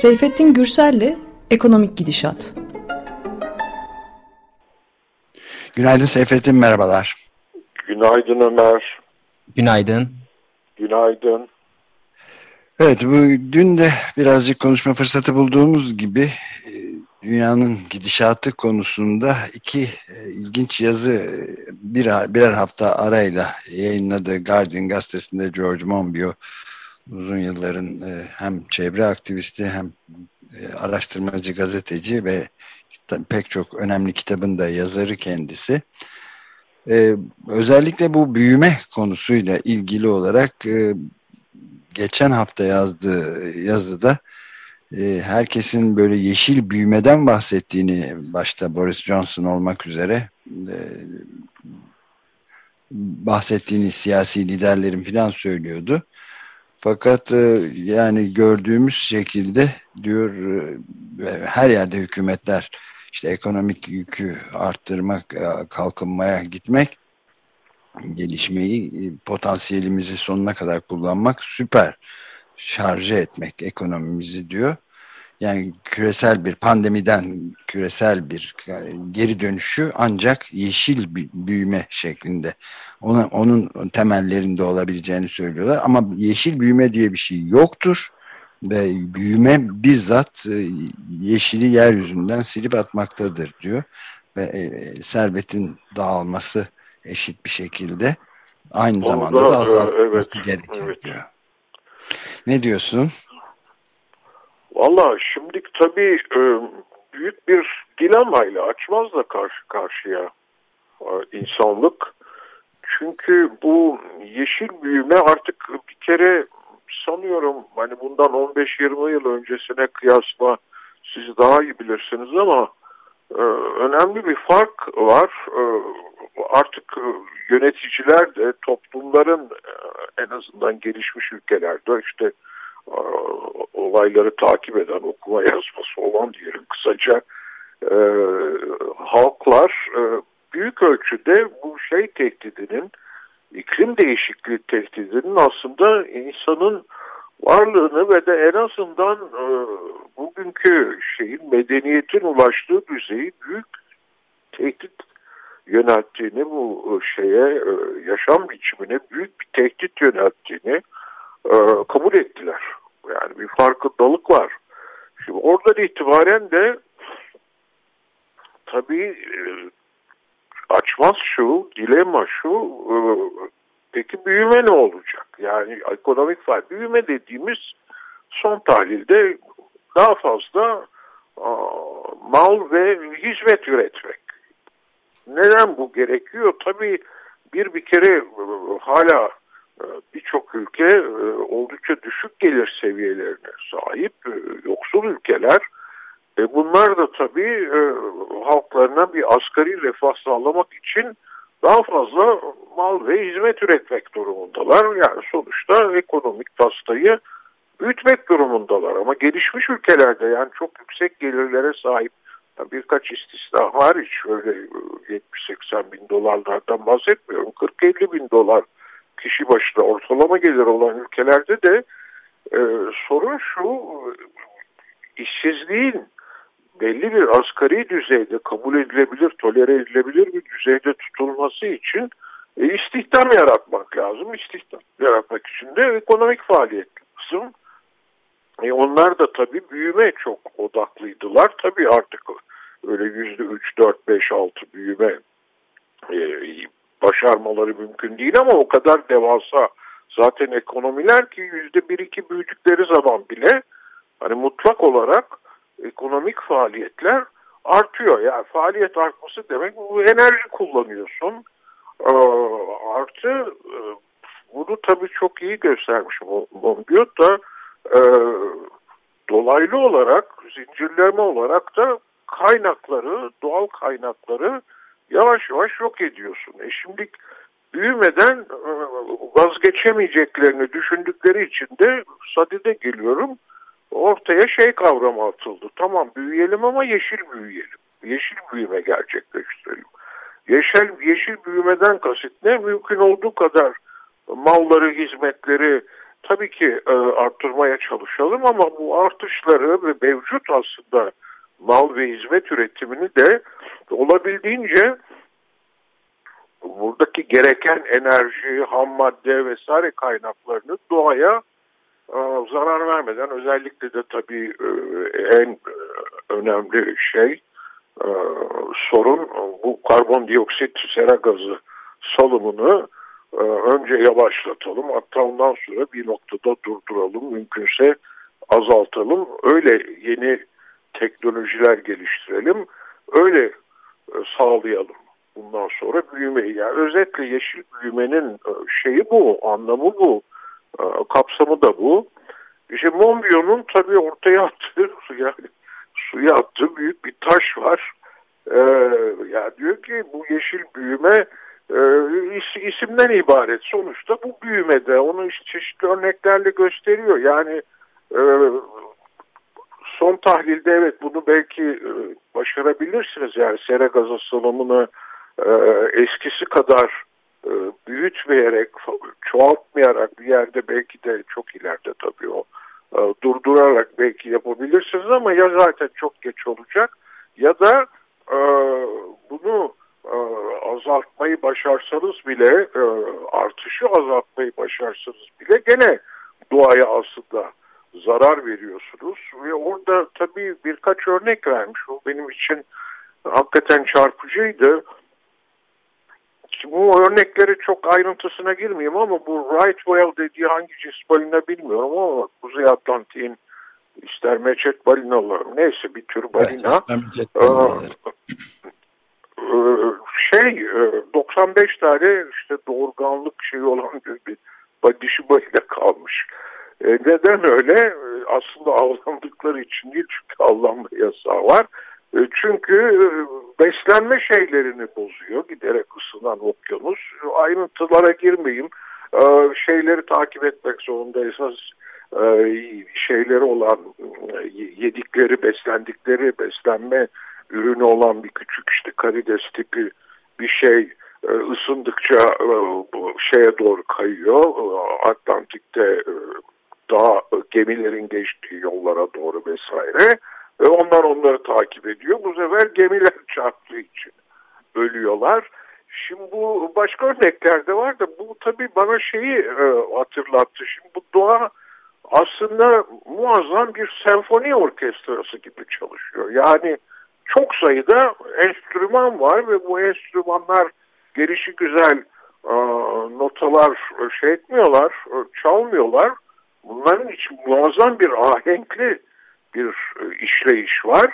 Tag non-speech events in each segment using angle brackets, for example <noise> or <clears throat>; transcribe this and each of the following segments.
Seyfettin Gürsel'le Ekonomik Gidişat. Günaydın Seyfettin, merhabalar. Günaydın Ömer. Günaydın. Günaydın. Evet, bu dün de birazcık konuşma fırsatı bulduğumuz gibi e, dünyanın gidişatı konusunda iki e, ilginç yazı e, birer, birer hafta arayla yayınladı Guardian gazetesinde George Monbiot uzun yılların hem çevre aktivisti hem araştırmacı gazeteci ve pek çok önemli kitabın da yazarı kendisi. Ee, özellikle bu büyüme konusuyla ilgili olarak e, geçen hafta yazdığı yazıda e, herkesin böyle yeşil büyümeden bahsettiğini başta Boris Johnson olmak üzere e, bahsettiğini siyasi liderlerin filan söylüyordu. Fakat e, yani gördüğümüz şekilde diyor e, her yerde hükümetler işte ekonomik yükü arttırmak, e, kalkınmaya gitmek, gelişmeyi, potansiyelimizi sonuna kadar kullanmak, süper şarjı etmek ekonomimizi diyor. Yani küresel bir pandemiden küresel bir geri dönüşü ancak yeşil büyüme şeklinde onun, onun temellerinde olabileceğini söylüyorlar. Ama yeşil büyüme diye bir şey yoktur ve büyüme bizzat e, yeşili yeryüzünden silip atmaktadır diyor. Ve e, servetin dağılması eşit bir şekilde aynı zamanda da azaltması evet, gerekiyor evet. diyor. Ne diyorsun? Valla şimdi tabii e, büyük bir dilemayla açmazla karşı karşıya insanlık. Çünkü bu yeşil büyüme artık bir kere sanıyorum hani bundan 15-20 yıl öncesine kıyasla siz daha iyi bilirsiniz ama e, önemli bir fark var. E, artık e, yöneticiler de toplumların e, en azından gelişmiş ülkelerde işte e, olayları takip eden okuma yazması olan diyelim kısaca e, halklar e, büyük ölçüde bu şey tehdidinin iklim değişikliği tehdidinin aslında insanın varlığını ve de en azından e, bugünkü şeyin medeniyetin ulaştığı düzeyi büyük tehdit yönelttiğini bu e, şeye e, yaşam biçimine büyük bir tehdit yönelttiğini e, kabul ettiler. Yani bir farkındalık var. Şimdi oradan itibaren de tabii e, açmaz şu, dilema şu, e, peki büyüme ne olacak? Yani ekonomik fay büyüme dediğimiz son tahlilde daha fazla mal ve hizmet üretmek. Neden bu gerekiyor? Tabii bir bir kere e, hala e, birçok ülke oldukça düşük gelir seviyelerine sahip yoksul ülkeler e bunlar da tabii e, halklarına bir asgari refah sağlamak için daha fazla mal ve hizmet üretmek durumundalar. Yani sonuçta ekonomik pastayı büyütmek durumundalar. Ama gelişmiş ülkelerde yani çok yüksek gelirlere sahip birkaç istisna var hiç öyle 70-80 bin dolarlardan bahsetmiyorum. 40-50 bin dolar kişi başına ortalama gelir olan ülkelerde de e, sorun şu işsizliğin belli bir asgari düzeyde kabul edilebilir, tolere edilebilir bir düzeyde tutulması için e, istihdam yaratmak lazım. İstihdam yaratmak için de ekonomik faaliyet lazım. E, onlar da tabii büyüme çok odaklıydılar. Tabii artık öyle yüzde üç, dört, beş, altı büyüme e, başarmaları mümkün değil ama o kadar devasa zaten ekonomiler ki yüzde bir iki büyüdükleri zaman bile hani mutlak olarak ekonomik faaliyetler artıyor. Yani faaliyet artması demek bu enerji kullanıyorsun. Ee, artı e, bunu tabii çok iyi göstermiş Monbiot da e, dolaylı olarak zincirleme olarak da kaynakları, doğal kaynakları yavaş yavaş yok ediyorsun. E şimdi büyümeden e, vazgeçemeyeceklerini düşündükleri için de sadede geliyorum ortaya şey kavramı atıldı. Tamam büyüyelim ama yeşil büyüyelim. Yeşil büyüme gerçekleştirelim. Yeşil, yeşil büyümeden kasıt ne? Mümkün olduğu kadar malları, hizmetleri tabii ki e, arttırmaya çalışalım ama bu artışları ve mevcut aslında mal ve hizmet üretimini de olabildiğince buradaki gereken enerji, ham madde vesaire kaynaklarını doğaya zarar vermeden özellikle de tabii e, en e, önemli şey e, sorun bu karbondioksit sera gazı salımını önce yavaşlatalım hatta ondan sonra bir noktada durduralım mümkünse azaltalım öyle yeni teknolojiler geliştirelim öyle sağlayalım. Bundan sonra büyümeyi yani özetle yeşil büyümenin şeyi bu anlamı bu kapsamı da bu işte Monbiot'un tabii ortaya attığı <laughs> yani suya attığı büyük bir taş var ee, ya diyor ki bu yeşil büyüme e, isimden ibaret. Sonuçta bu büyümede onu çeşitli örneklerle gösteriyor. Yani e, son tahlilde evet bunu belki e, başarabilirsiniz. Yani sera gazı salımını e, eskisi kadar e, büyütmeyerek, çoğaltmayarak bir yerde belki de çok ileride tabii o e, durdurarak belki yapabilirsiniz ama ya zaten çok geç olacak ya da e, bunu azaltmayı başarsanız bile artışı azaltmayı başarsanız bile gene doğaya aslında zarar veriyorsunuz ve orada tabii birkaç örnek vermiş o benim için hakikaten çarpıcıydı. Bu örnekleri çok ayrıntısına girmeyeyim ama bu right whale dediği hangi cins balina bilmiyorum ama Kuzey Atlantik'in ister meçet balinaları neyse bir tür balina. Evet, şey 95 tane işte doğurganlık şeyi olan bir, dişi balina kalmış. E, neden öyle? Aslında <laughs> avlandıkları için değil çünkü avlanma yasağı var. E, çünkü beslenme şeylerini bozuyor giderek ısınan okyanus. Ayrıntılara girmeyeyim. E, şeyleri takip etmek zorundaysanız şeyleri olan yedikleri, beslendikleri beslenme ürünü olan bir küçük işte karides tipi bir şey ısındıkça bu şeye doğru kayıyor. Atlantik'te daha gemilerin geçtiği yollara doğru vesaire. Ve onlar onları takip ediyor. Bu sefer gemiler <laughs> çarptığı için ölüyorlar. Şimdi bu başka örnekler de var da bu tabii bana şeyi e, hatırlattı. Şimdi bu doğa aslında muazzam bir senfoni orkestrası gibi çalışıyor. Yani çok sayıda enstrüman var ve bu enstrümanlar gelişi güzel e, notalar şey etmiyorlar, e, çalmıyorlar. Bunların için muazzam bir ahenkli bir e, işleyiş var.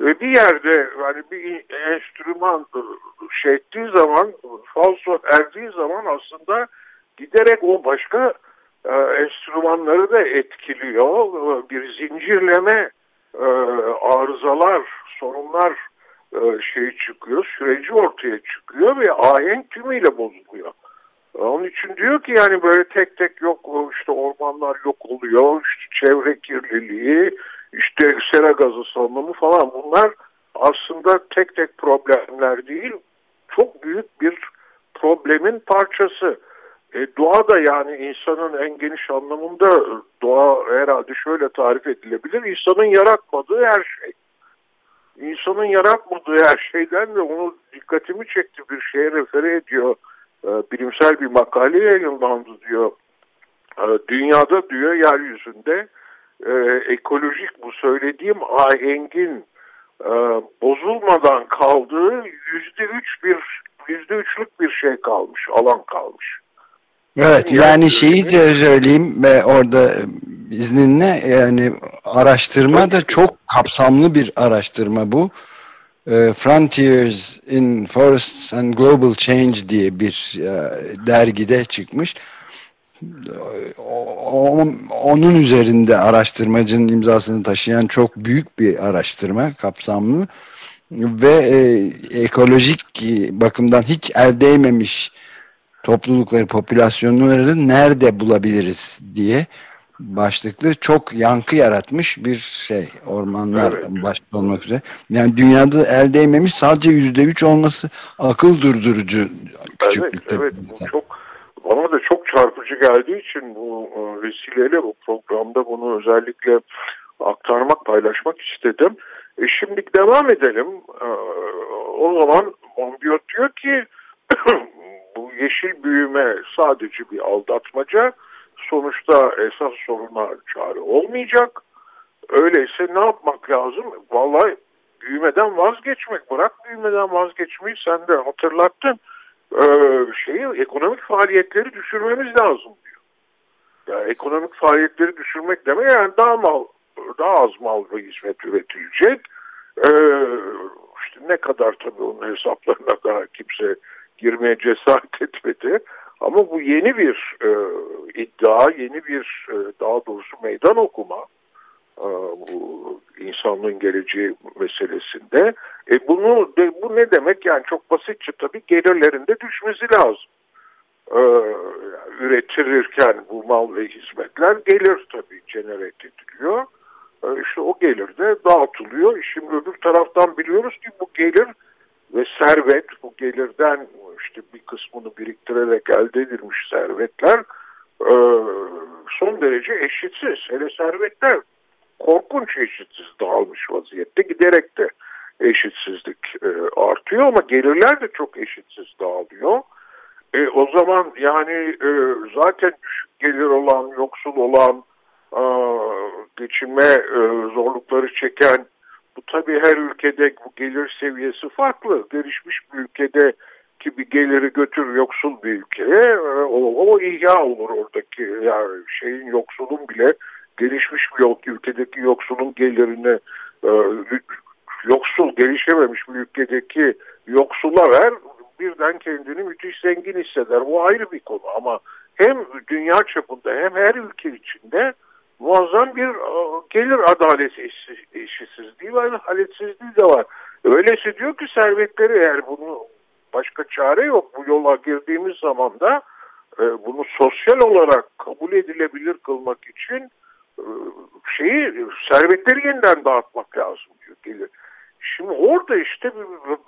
Ve bir yerde yani bir enstrüman e, şey ettiği zaman, falso erdiği zaman aslında giderek o başka e, enstrümanları da etkiliyor. Bir zincirleme arızalar, sorunlar şey çıkıyor, süreci ortaya çıkıyor ve ahenk tümüyle bozuluyor. Onun için diyor ki yani böyle tek tek yok işte ormanlar yok oluyor, işte çevre kirliliği, işte sera gazı salınımı falan bunlar aslında tek tek problemler değil, çok büyük bir problemin parçası. E, doğa da yani insanın en geniş anlamında doğa herhalde şöyle tarif edilebilir. İnsanın yaratmadığı her şey. İnsanın yaratmadığı her şeyden ve onu dikkatimi çekti bir şeye refere ediyor. E, bilimsel bir makale yayınlandı diyor. E, dünyada diyor yeryüzünde e, ekolojik bu söylediğim ahengin e, bozulmadan kaldığı yüzde üç bir yüzde üçlük bir şey kalmış, alan kalmış. Evet yani, yani şeyi de söyleyeyim ve orada izninle yani araştırma da çok kapsamlı bir araştırma bu. E, Frontiers in Forests and Global Change diye bir e, dergide çıkmış onun üzerinde araştırmacının imzasını taşıyan çok büyük bir araştırma kapsamlı ve e, ekolojik bakımdan hiç el değmemiş toplulukları, popülasyonları nerede bulabiliriz diye başlıklı çok yankı yaratmış bir şey. Ormanlar evet. başta olmak üzere. Yani dünyada el değmemiş sadece yüzde üç olması akıl durdurucu küçüklükte. Evet, evet. Çok bana da çok çarpıcı geldiği için bu e, vesileyle bu programda bunu özellikle aktarmak, paylaşmak istedim. E şimdi devam edelim. E, o zaman Monbiot diyor ki <clears throat> bu yeşil büyüme sadece bir aldatmaca. Sonuçta esas soruna çare olmayacak. Öyleyse ne yapmak lazım? Vallahi büyümeden vazgeçmek. Bırak büyümeden vazgeçmeyi sen de hatırlattın. Ee, şeyi ekonomik faaliyetleri düşürmemiz lazım diyor. Yani ekonomik faaliyetleri düşürmek demek yani daha mal daha az mal ve hizmet üretilecek. Ee, işte ne kadar tabii onun hesaplarına daha kimse girmeye cesaret <laughs> etmedi. Ama bu yeni bir e, iddia, yeni bir e, daha doğrusu meydan okuma e, bu insanlığın geleceği meselesinde. E bunu bu ne demek? Yani çok basitçe tabii gelirlerinde düşmesi lazım. E, üretilirken bu mal ve hizmetler gelir tabii generate ediliyor. E, işte o gelir de dağıtılıyor. Şimdi öbür taraftan biliyoruz ki bu gelir ve servet bu gelirden işte bir kısmını biriktirerek elde edilmiş servetler e, son derece eşitsiz. Hele servetler korkunç eşitsiz dağılmış vaziyette giderek de eşitsizlik e, artıyor ama gelirler de çok eşitsiz dağılıyor. E, o zaman yani e, zaten düşük gelir olan, yoksul olan, e, geçinme e, zorlukları çeken bu tabii her ülkede bu gelir seviyesi farklı. Gelişmiş bir ülkede ki bir geliri götür yoksul bir ülkeye e, o, o ihya olur oradaki yani şeyin yoksulun bile gelişmiş bir ülkedeki yoksulun gelirini e, yoksul gelişememiş bir ülkedeki yoksula ver birden kendini müthiş zengin hisseder. Bu ayrı bir konu ama hem dünya çapında hem her ülke içinde muazzam bir e, gelir adalet eşitsizliği ve adaletsizliği de var. Öyleyse diyor ki servetleri eğer bunu başka çare yok bu yola girdiğimiz zaman da e, bunu sosyal olarak kabul edilebilir kılmak için şeyi servetleri yeniden dağıtmak lazım diyor gelir. Şimdi orada işte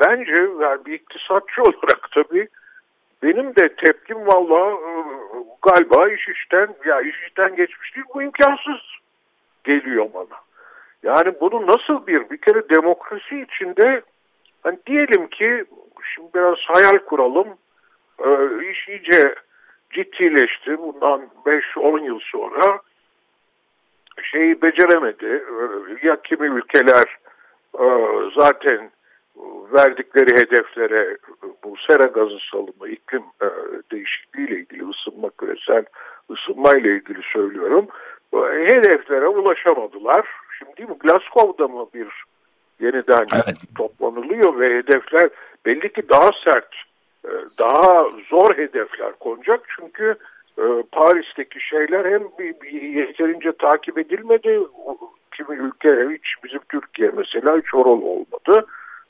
bence yani bir iktisatçı <laughs> olarak tabii benim de tepkim valla e, galiba iş işten ya iş işten geçmiş değil bu imkansız geliyor bana. Yani bunu nasıl bir bir kere demokrasi içinde hani diyelim ki şimdi biraz hayal kuralım e, iş iyice ciddileşti bundan 5-10 yıl sonra şeyi beceremedi ya kimi ülkeler e, zaten verdikleri hedeflere bu sera gazı salımı, iklim e, değişikliği ile ilgili ısınma, küresel ısınma ile ilgili söylüyorum. Hedeflere ulaşamadılar. Şimdi mi Glasgow'da mı bir yeniden evet. toplanılıyor ve hedefler belli ki daha sert, e, daha zor hedefler konacak. Çünkü e, Paris'teki şeyler hem yeterince takip edilmedi, kimi ülke hiç bizim Türkiye mesela hiç oral olmadı.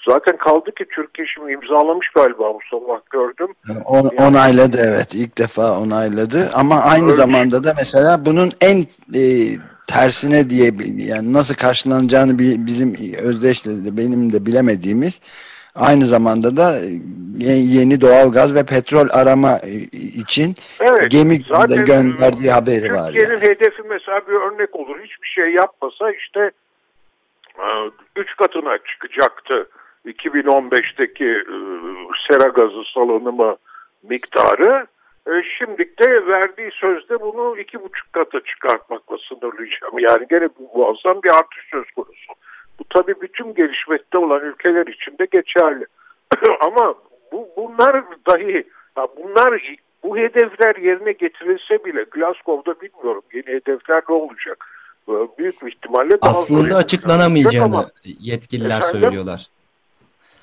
Zaten kaldı ki Türkiye şimdi imzalamış galiba bu sabah gördüm. On, yani, onayladı evet ilk defa onayladı ama aynı öyle. zamanda da mesela bunun en e, tersine diye yani nasıl karşılanacağını bizim özdeşle de benim de bilemediğimiz aynı zamanda da e, yeni doğal gaz ve petrol arama e, için evet, gemi gönderdiği haberi var. Türkiye'nin yani. hedefi mesela bir örnek olur. Hiçbir şey yapmasa işte e, üç katına çıkacaktı 2015'teki e, sera gazı salınımı miktarı e, şimdilik de verdiği sözde bunu iki buçuk kata çıkartmakla sınırlayacağım. Yani gene muazzam bir artış söz konusu. Bu tabii bütün gelişmekte olan ülkeler için de geçerli. <clears throat> Ama bu bunlar dahi bunlar bu hedefler yerine getirilse bile Glasgow'da bilmiyorum yeni hedefler ne olacak. Büyük bir ihtimalle daha aslında açıklanamayacağını ama, yetkililer efendim, söylüyorlar.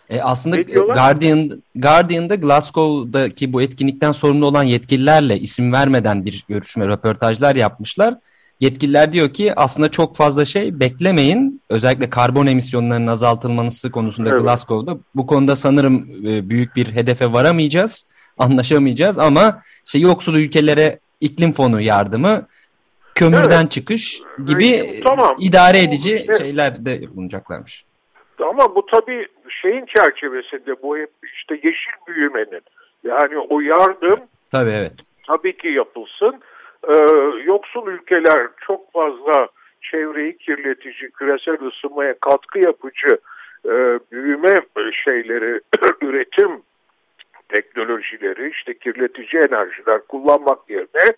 E aslında Guardian Guardian'da Glasgow'daki bu etkinlikten sorumlu olan yetkililerle isim vermeden bir görüşme, röportajlar yapmışlar. Yetkililer diyor ki aslında çok fazla şey beklemeyin. Özellikle karbon emisyonlarının azaltılması konusunda evet. Glasgow'da. Bu konuda sanırım e, büyük bir hedefe varamayacağız, anlaşamayacağız ama işte yoksul ülkelere iklim fonu yardımı, kömürden evet. çıkış gibi tamam. idare edici evet. şeyler de bulunacaklarmış. Ama bu tabii şeyin çerçevesinde bu hep işte yeşil büyümenin yani o yardım tabii evet tabii ki yapılsın. Ee, yoksul ülkeler çok fazla çevreyi kirletici, küresel ısınmaya katkı yapıcı e, büyüme şeyleri, <clears throat> üretim teknolojileri, işte kirletici enerjiler kullanmak yerine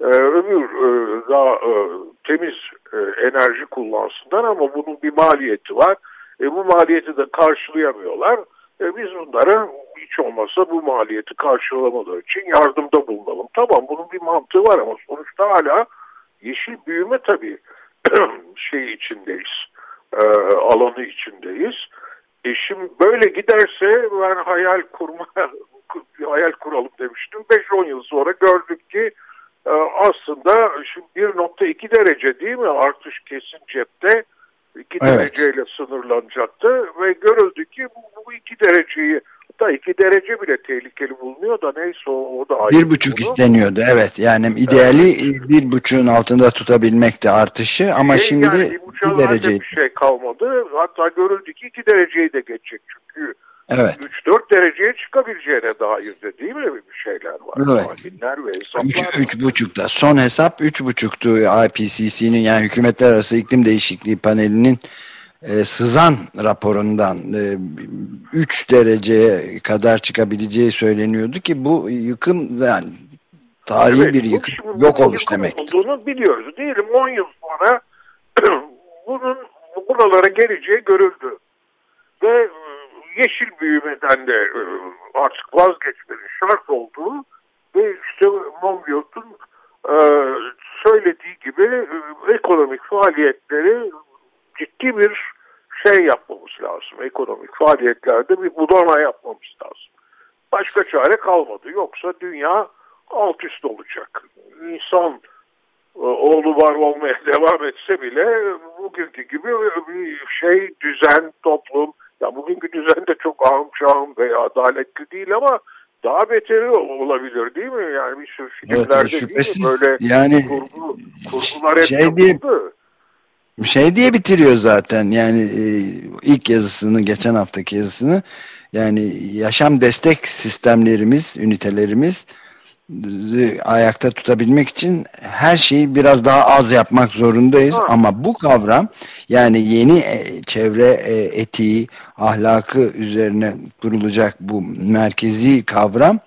e, öbür e, daha e, temiz e, enerji kullansınlar ama bunun bir maliyeti var. E, bu maliyeti de karşılayamıyorlar. E, biz bunlara hiç olmazsa bu maliyeti karşılamaları için yardımda bulunalım. Tamam bunun bir mantığı var ama sonuçta hala yeşil büyüme tabii <clears throat> şey içindeyiz, e, alanı içindeyiz. E şimdi böyle giderse ben hayal kurma, <laughs> hayal kuralım demiştim. 5-10 yıl sonra gördük ki e, aslında şimdi 1.2 derece değil mi artış kesin cepte 2 evet. dereceyle sınırlanacaktı ve görüldü ki bu, bu 2 dereceyi da 2 derece bile tehlikeli bulunuyor da neyse o, o da ayrı. Bir buçuk isteniyordu evet yani ideali evet. bir buçuğun altında tutabilmekti artışı ama e, şimdi yani bir derece. bir şey kalmadı hatta görüldü ki 2 dereceyi de geçecek çünkü Evet. 3-4 dereceye çıkabileceğine dair de değil mi bir şeyler var. Evet. Tahminler ve hesaplar 3,5'da. Son hesap 3,5'tu IPCC'nin yani Hükümetler Arası İklim Değişikliği Paneli'nin e, sızan raporundan e, 3 dereceye kadar çıkabileceği söyleniyordu ki bu yıkım yani tarihi evet, bir yıkım yok oluş demektir. Olduğunu biliyoruz. Diyelim 10 yıl sonra <clears throat> bunun buralara geleceği görüldü. Ve yeşil büyümeden de e, artık vazgeçmenin şart olduğu ve işte Monbiot'un e, söylediği gibi e, ekonomik faaliyetleri ciddi bir şey yapmamız lazım. Ekonomik faaliyetlerde bir budana yapmamız lazım. Başka çare kalmadı. Yoksa dünya alt üst olacak. İnsan oğlu var olmaya <laughs> devam etse bile bugünkü gibi bir şey, düzen, toplum, ya bugünkü düzen de çok ahım şahım ve adaletli değil ama daha beteri olabilir değil mi? Yani bir sürü filmlerde evet, değil mi? Böyle yani, kurgu, kurgular hep şey diye, şey diye bitiriyor zaten yani e, ilk yazısını geçen haftaki yazısını yani yaşam destek sistemlerimiz, ünitelerimiz ayakta tutabilmek için her şeyi biraz daha az yapmak zorundayız. Ha. Ama bu kavram yani yeni e, çevre e, etiği, ahlakı üzerine kurulacak bu merkezi kavram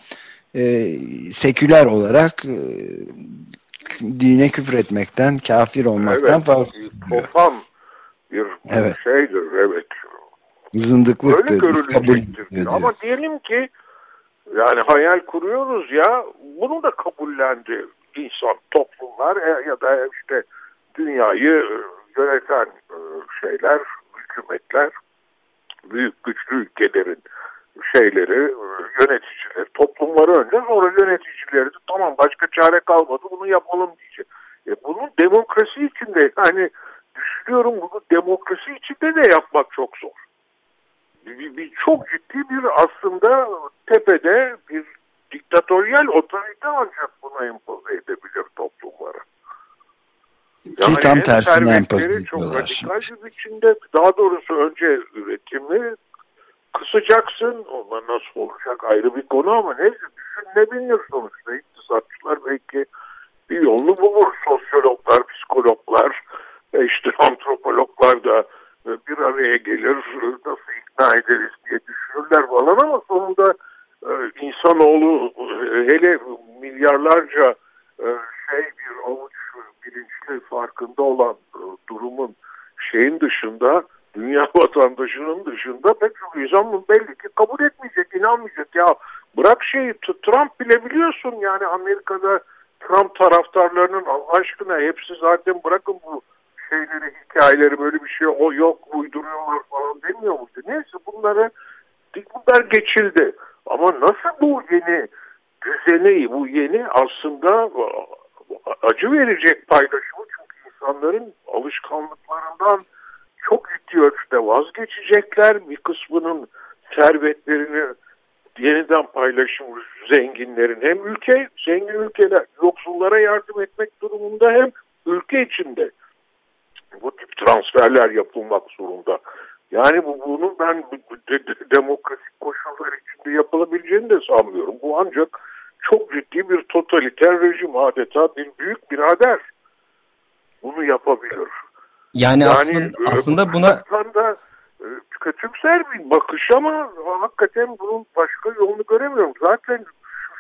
e, seküler olarak e, dine küfür etmekten, kafir olmaktan evet, farklı. Toplam bir evet. şeydir, evet. Zındıklıktır. Öyle görülecektir. Ama diyelim ki yani hayal kuruyoruz ya bunu da kabullendi insan toplumlar e, ya da işte dünyayı e, yöneten e, şeyler, hükümetler, büyük güçlü ülkelerin şeyleri, yöneticiler, toplumları önce sonra yöneticileri de tamam başka çare kalmadı bunu yapalım diyecek. E bunun demokrasi içinde yani düşünüyorum bunu demokrasi içinde de yapmak çok zor bir, bir çok ciddi bir aslında tepede bir diktatöryel otorite ancak buna empoze edebilir toplumlara. Yani Ki tam tersine empoze çok radikal bir biçimde daha doğrusu önce üretimi kısacaksın. Onlar nasıl olacak ayrı bir konu ama neyse düşünülebilir sonuçta. İktisatçılar belki bir yolunu bulur. Sosyologlar, psikologlar, işte antropologlar da bir araya gelir. Nasıl ikna ederiz diye düşünürler falan ama sonunda e, insanoğlu e, hele milyarlarca e, şey bir avuç bilinçli farkında olan e, durumun şeyin dışında dünya <laughs> vatandaşının dışında pek çok insan belli ki kabul etmeyecek, inanmayacak. Ya bırak şeyi Trump bile biliyorsun yani Amerika'da Trump taraftarlarının Allah aşkına hepsi zaten bırakın bu şeyleri, hikayeleri böyle bir şey o yok uyduruyorlar falan demiyor muydu? Neyse bunları bunlar geçildi. Ama nasıl bu yeni düzeni, bu yeni aslında acı verecek paylaşımı çünkü insanların alışkanlıklarından çok ciddi ölçüde vazgeçecekler. Bir kısmının servetlerini yeniden paylaşım zenginlerin hem ülke, zengin ülkeler yoksullara yardım etmek durumunda hem ülke içinde bu tip transferler yapılmak zorunda. Yani bu, bunun ben de, de, demokratik koşullar içinde yapılabileceğini de sanmıyorum. Bu ancak çok ciddi bir totaliter rejim adeta bir büyük birader bunu yapabilir. Yani, yani aslında, aslında buna da e, kötümser bir bakış ama hakikaten bunun başka yolunu göremiyorum. Zaten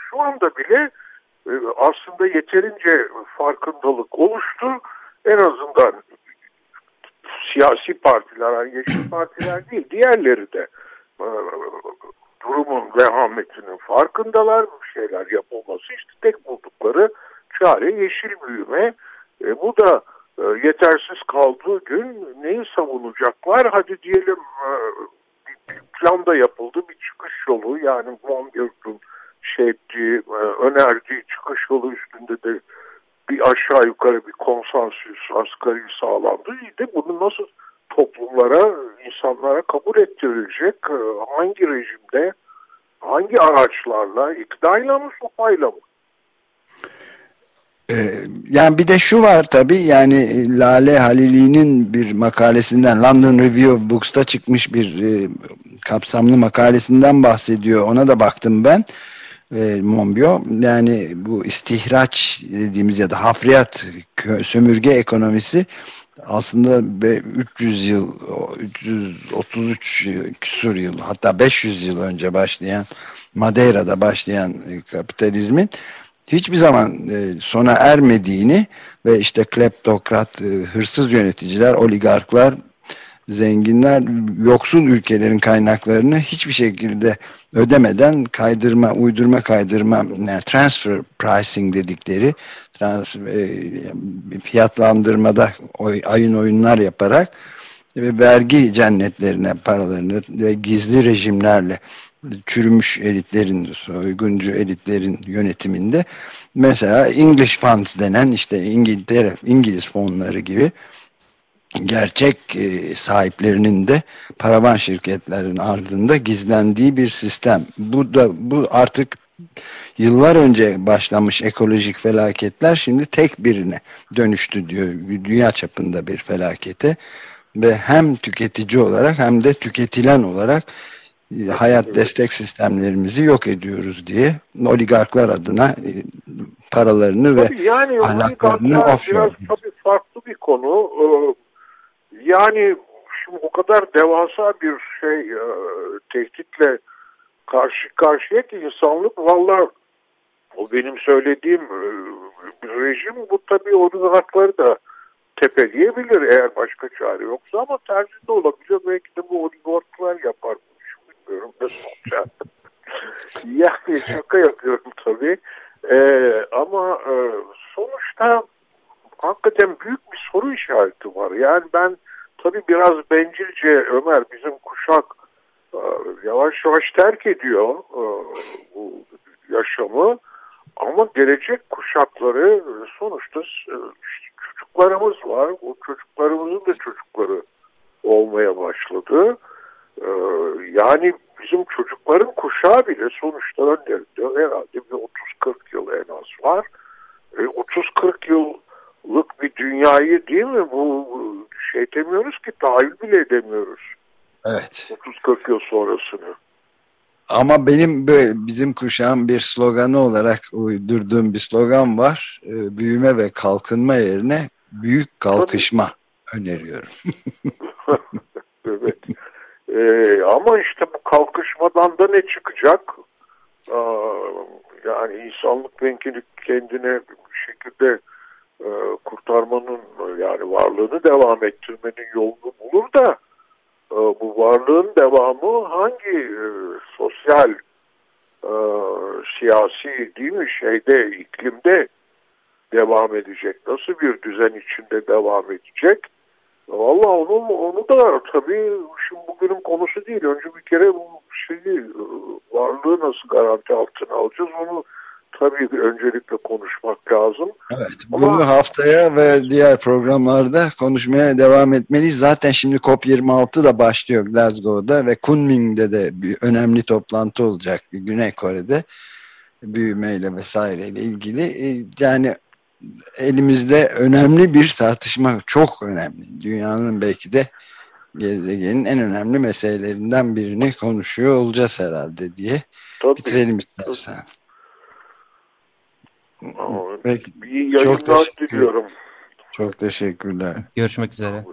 şu anda bile e, aslında yeterince farkındalık oluştu. En azından siyasi partiler, yani yeşil partiler değil, diğerleri de e, durumun vehametinin farkındalar. Bir şeyler yapılması işte tek buldukları çare yeşil büyüme. E, bu da e, yetersiz kaldığı gün neyi savunacaklar? Hadi diyelim e, bir plan da yapıldı, bir çıkış yolu yani Von Björk'ün şey ettiği, e, önerdiği çıkış yolu üstünde de bir aşağı yukarı bir konsensüs asgari sağlandı. İyi de bunu nasıl toplumlara, insanlara kabul ettirilecek, e, hangi rejimde, hangi araçlarla, iktidarla mı, sopayla mı? Ee, yani bir de şu var tabii yani Lale Halili'nin bir makalesinden London Review of Books'ta çıkmış bir e, kapsamlı makalesinden bahsediyor. Ona da baktım ben e, Monbiot. Yani bu istihraç dediğimiz ya da hafriyat sömürge ekonomisi aslında 300 yıl 333 küsur yıl hatta 500 yıl önce başlayan Madeira'da başlayan e, kapitalizmin hiçbir zaman e, sona ermediğini ve işte kleptokrat, e, hırsız yöneticiler, oligarklar, zenginler yoksul ülkelerin kaynaklarını hiçbir şekilde ödemeden kaydırma, uydurma kaydırma, yani transfer pricing dedikleri transfer, e, fiyatlandırmada oy, ayın oyunlar yaparak ve vergi cennetlerine paralarını ve gizli rejimlerle çürümüş elitlerin, soyguncu elitlerin yönetiminde mesela English Funds denen işte İngiltere, İngiliz fonları gibi gerçek e, sahiplerinin de paravan şirketlerin ardında gizlendiği bir sistem. Bu da bu artık yıllar önce başlamış ekolojik felaketler şimdi tek birine dönüştü diyor. Dünya çapında bir felakete ve hem tüketici olarak hem de tüketilen olarak e, hayat destek sistemlerimizi yok ediyoruz diye oligarklar adına e, paralarını tabii ve yani ahlaklarını biraz farklı bir konu. Yani şimdi o kadar devasa bir şey e, tehditle karşı karşıya ki insanlık valla o benim söylediğim e, rejim bu tabii oligarkları da tepeleyebilir eğer başka çare yoksa ama tercih de olabilir. Belki de bu oligarklar yapar. Bilmiyorum nasıl olacak. <laughs> yani şaka yapıyorum tabii. Ee, ama e, sonuçta hakikaten büyük soru işareti var. Yani ben tabii biraz bencilce Ömer bizim kuşak e, yavaş yavaş terk ediyor e, bu yaşamı. Ama gelecek kuşakları sonuçta e, çocuklarımız var. O çocuklarımızın da çocukları olmaya başladı. Yani bizim çocukların kuşağı bile sonuçta herhalde bir 30-40 yıl en az var. 30-40 yıllık bir dünyayı değil mi bu şey demiyoruz ki tahayyül bile edemiyoruz. Evet. 30-40 yıl sonrasını. Ama benim bizim kuşağın bir sloganı olarak uydurduğum bir slogan var. E, büyüme ve kalkınma yerine büyük kalkışma Tabii. öneriyorum. <laughs> evet. Ee, ama işte bu kalkışmadan da ne çıkacak? Ee, yani insanlık belki kendine bir şekilde e, kurtarmanın yani varlığını devam ettirmenin yolunu bulur da e, bu varlığın devamı hangi e, sosyal siyasi değil mi şeyde iklimde devam edecek? Nasıl bir düzen içinde devam edecek? Valla onu, onu da tabii şimdi bugünün konusu değil. Önce bir kere bu şeyi varlığı nasıl garanti altına alacağız onu tabii öncelikle konuşmak lazım. Evet, bunu Ama... haftaya ve diğer programlarda konuşmaya devam etmeliyiz. Zaten şimdi COP26 da başlıyor Glasgow'da ve Kunming'de de bir önemli toplantı olacak Güney Kore'de büyümeyle vesaireyle ilgili. E, yani elimizde önemli bir tartışma, çok önemli. Dünyanın belki de gezegenin en önemli meselelerinden birini konuşuyor olacağız herhalde diye Tabii. bitirelim istersen. Peki. İyi yayınlar çok teşekkür, diliyorum. Çok teşekkürler. Görüşmek üzere.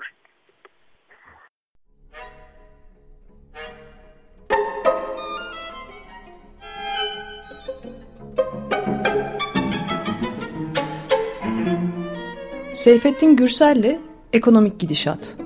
Seyfettin Gürsel'le Ekonomik Gidişat.